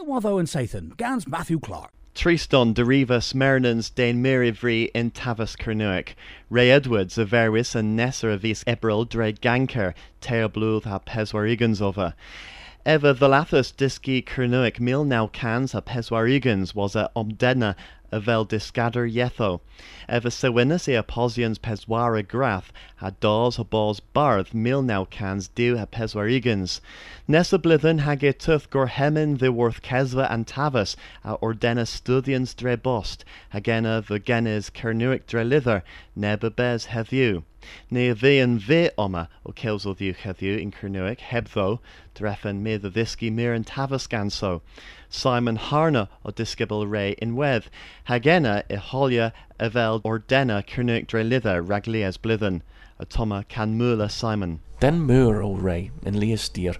Nwatho and Sathan, Gans Matthew Clark. Tristan derivas Mernans den Mirivri in Tavas Kernuic, Ray Edwards a Verwis and Nesser vis Ebril dre Ganker, Teobluth a Peswarigans over. Eva Valathus diski mil now cans a Peswarigans was a Omdena a discader yetho. Eva sewinus e aposians peswara grath, ha dos ha bos barth cans diw ha peswarigans. Nessa blithen hage tuth gor hemin the worth kesva and tavas, a ordena studians dre bost, hagena genes kernuic dre lither. Ne yn ve oma o celsol ddiw heddiw in Kernuic, hebtho, dreffen me the dysgu mir and tavas ganso. Simon Harna o disgybl rei unwedd, hagena i holia y fel ordena cyrnig dre lither raglias blithen, a toma can mula Simon. Den mur o rei in lias dier.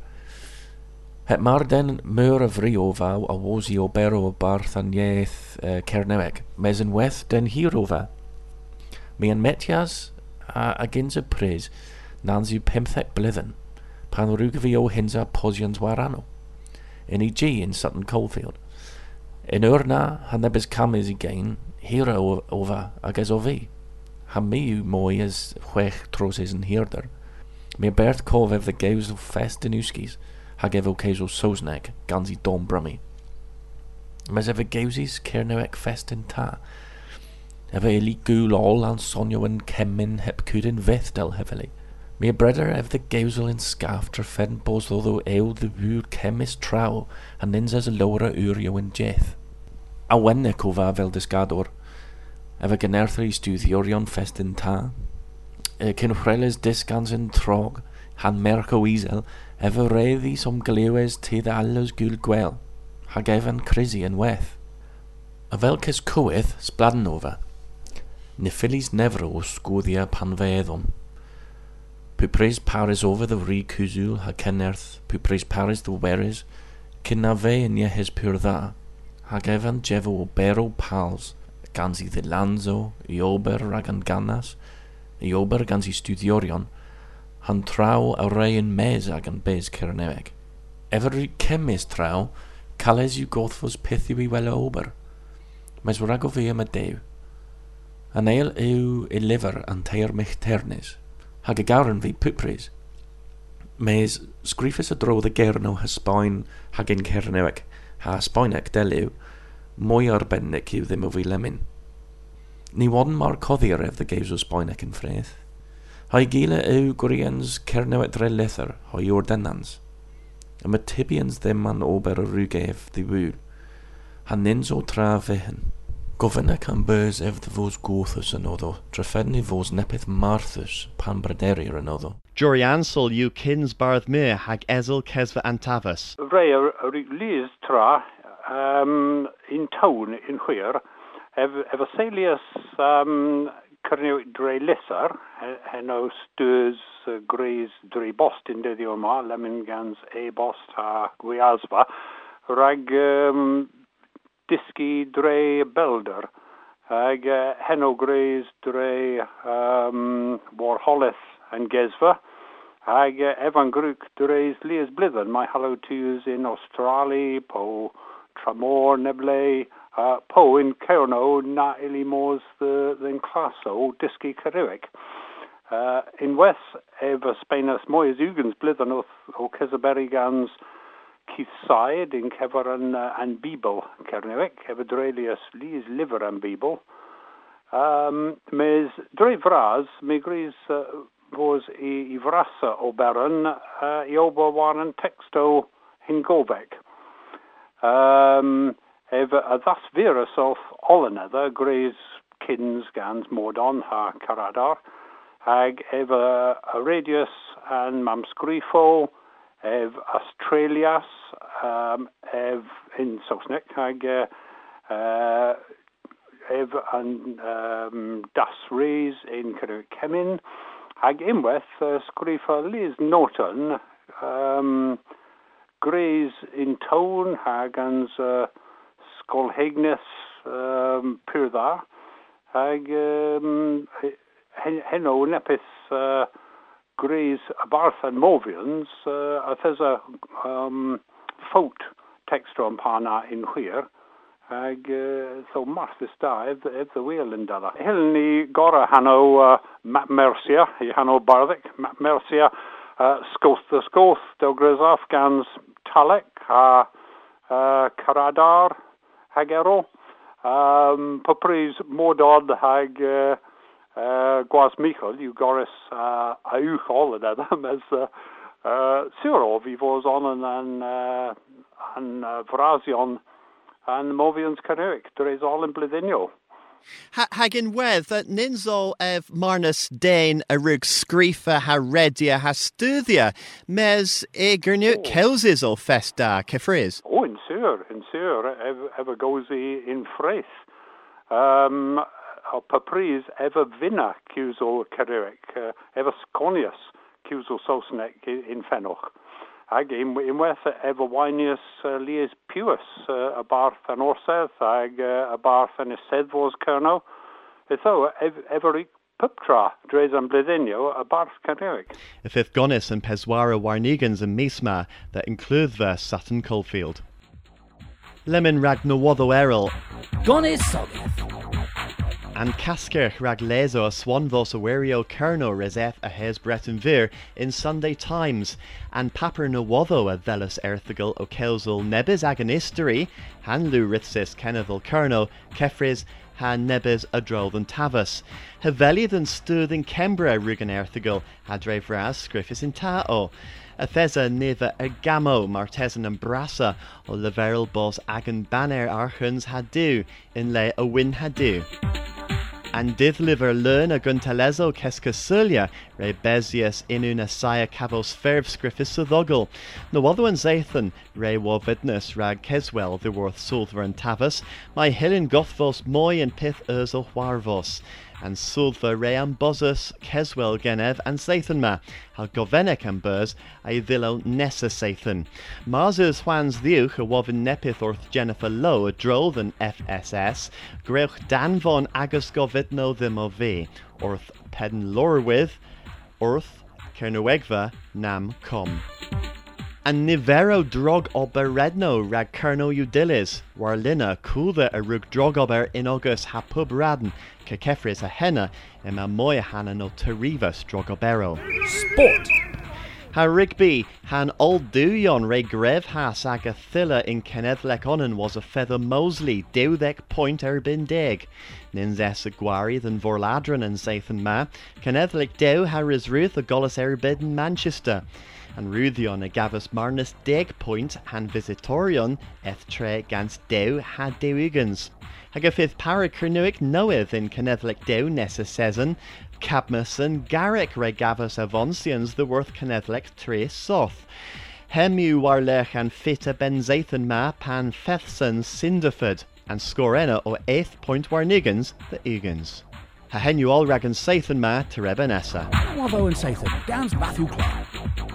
Het mar den mur of rio vau a wosi o bero barth an ieth uh, cerneweg, mes yn weth den hiro va. Mi an metias a, a gynt y pres nans yw 15 blydden pan rhyw gyfi o hynsa posiant warano. NEG in Sutton Coldfield. Yn yrna hanebys camys i gein, hira ofa ag es o fi. Ha mi yw mwy as chwech troses yn hirder. Mi berth cof ef the gews o fest yn uskis, hag efo ceis o sosneg gans i dom brymi. Mes efo y cernewec fest yn ta, efo eli gŵl ôl an sonio yn cemyn heb cwdyn fydd del hefeli. Mi y breder ef the gewsel yn sgaf tra ffedn bos ddoddo ew dy fwyr cemis traw a nins as y lawra ŵr yw yn jeth. A wenne cofa fel dysgadwr, efo gynerthri stwddiorion ffestyn ta. E, Cyn chreles disgans yn trog, han merc o eisel, efo reddi som glywes tydd alws gwyl gwel, hag efan crisi yn weth. A fel cys cwydd, sbladen o fe na nefro o sgwddia pan fe eddon. Paris over the rhi cwzwl ha cenerth, pwy Paris the dy weres, cyn na fe yn iehes pwy'r dda, hag efan jefo o bero pals, gans i ddilanzo, i ober rag an ganas, i ober gans i studiorion, han traw a rei yn mes ag an bez cerneweg. Efer cemis traw, cales yw gothfos peth yw i wel ober. Maes wrag o fi am y dew, anael yw i lyfr an teir mich ternis, hag y gawran fi pwpris. Mes sgrifus y drodd y gerno hysboen hag yn cernewec, ha sboenec deliw, mwy arbennig yw ddim o fi lemyn. Ni wadn mar coddir ef ddy gews o sboenec yn ffredd. Ha'i gile yw gwrians cernewec dre lethyr, hoi o'r denans. Y mae tibians ddim an ober o rwgef ddiwyl, han nins o tra fehen. Gofynna Cambers efd fos gothus yn oddo, trefedni fos nepeth marthus pan bryderir yn oddo. Jury Ansel yw cyns bardd myr hag ezel cesfa antafas. Rai ar lys tra um, in tawn in chwyr, ef, efo seilias um, cyrnyw dre lesar, hen o stwrs uh, greis dre bost yn dyddio yma, lemon gans e bost a gwiasfa, rag um, disgi dre belder ag uh, heno greis dre um, Warholith and Gesva. Ag uh, evan gruk dreis lias blithen. My hello twos in Australia po Tramor Neble uh, po in Kerno na ili mors the then classo disgi Kariwic. Uh, in West eva Spainus moyes ugans blithen o, o Kezaberigans Keith Syed in cefer yn, uh, yn Bibl Cernewec, efo drelius lys lyfr yn Bibl. Um, mes dre fras, me gris uh, fos i, i frasa yn texto hyn gofeg. Um, efo a thas virus of olenedda gris kins gans modon ha caradar, hag efo a radius and mam sgrifo, ef Australias, um, ef in Saesneg, hag uh, uh, ef an um, Das Rees in Cemin, hag unwaith uh, sgrifa Liz Norton, um, Greys in Tone, hag ans uh, Skolhegnes um, Pyrda, hag um, uh, Greys Barth and Movians, uh, there's a um, foat textron pana in chwir. Ag uh, so mars is da wheel in dada. Helen ni gora hano uh, Matt Mercia, i hano Bardic, Matt Mercia, uh, Scoth the Scoth, del gans Talek, a uh, Caradar, hagero. Um, Papris Mordod hag uh, Gwas Michael, you goris uh, auch all of them as uh, uh, Suro, vi fos on an, uh, an uh, an there is all in Blidinio. Ha hagin wedd that ninzo ev marnus dain a rug scrifa ha redia ha studia mes e gernut oh. kelsis o festa kefriz. Oh, in sur, in sur, ev, ever goes in fres. Um, o papris ever vina cuso canuic, uh, ever sconius cuso sosnek in fenoch. ag unwaith efo wainius uh, lies pius uh, a barth an orsedd ag uh, a barth an isteddfos cyrno. Itho, efo puptra dres am blydinio a barth cynnig. Y ffydd gonis and peswara warnigans yn misma that include the Sutton Coldfield. Lemon rag nywoddo erol. Gonis Sovieth. An cascer rag leso a swanvos awerio kerno reseth a hes Breton vir in Sunday Times, and paper wotho a velos erthigel o kelzel nebis agonisteri, han lu rithsis kenethel kerno, kefris han nebis a than tavus. Haveli than stud in Kembra rigan erthigel, hadre vras scriffis in. A thesa niva a gamo martesan and brassa, o leveril bos agan banner archuns hadu, in le a win hadu. And liver learn a guntalezo kescasulia re bezius inu na saya cavos ferv scriffis sudogel. No other one zathan re war rag keswell the worth sulver and tavus, my hillin gothvos moi and pith urzel warvos and swyddfa rean bosus Keswell genev and saethyn ma, hal gofenec am burs a'i ddilol nesa saethyn. Mars ys hwans ddiwch y wofyn nepyth wrth Jennifer Lowe y drodd yn FSS, grewch danfon agos gofidno ddim o fi, orth pen lorwydd, wrth cernywegfa nam com. And nivero drog ober redno rag kerno udilis, war lina coolda a rug drog ober in august hapub radn, ke kefris a henna ima moya hanna no terivas drog obero. Sport! Ha Rigby, han old duyon re grev has thilla in Kennedlec onan was a feather Mosley, dewdec point erbin deg. Nins es a gwari than vorladron and Zathan ma, Kennedlec dew ha ris ruth a golas erbid in Manchester and ruddion a gavus marnus deg point han visitorion eth tre gans dew ha dewigans. Hag a noeth in Cynethlic dew nessa season, Cadmus and Garrick re gavus avonsians the worth Cynethlic tre soth. Hemu warlech and fitta benzathan ma pan fethson cinderford, and scorena o eighth point warnigans the egans. Ha henu all ragan sathan ma to rebenessa. Wavo and Sathan, Gans Matthew Clark.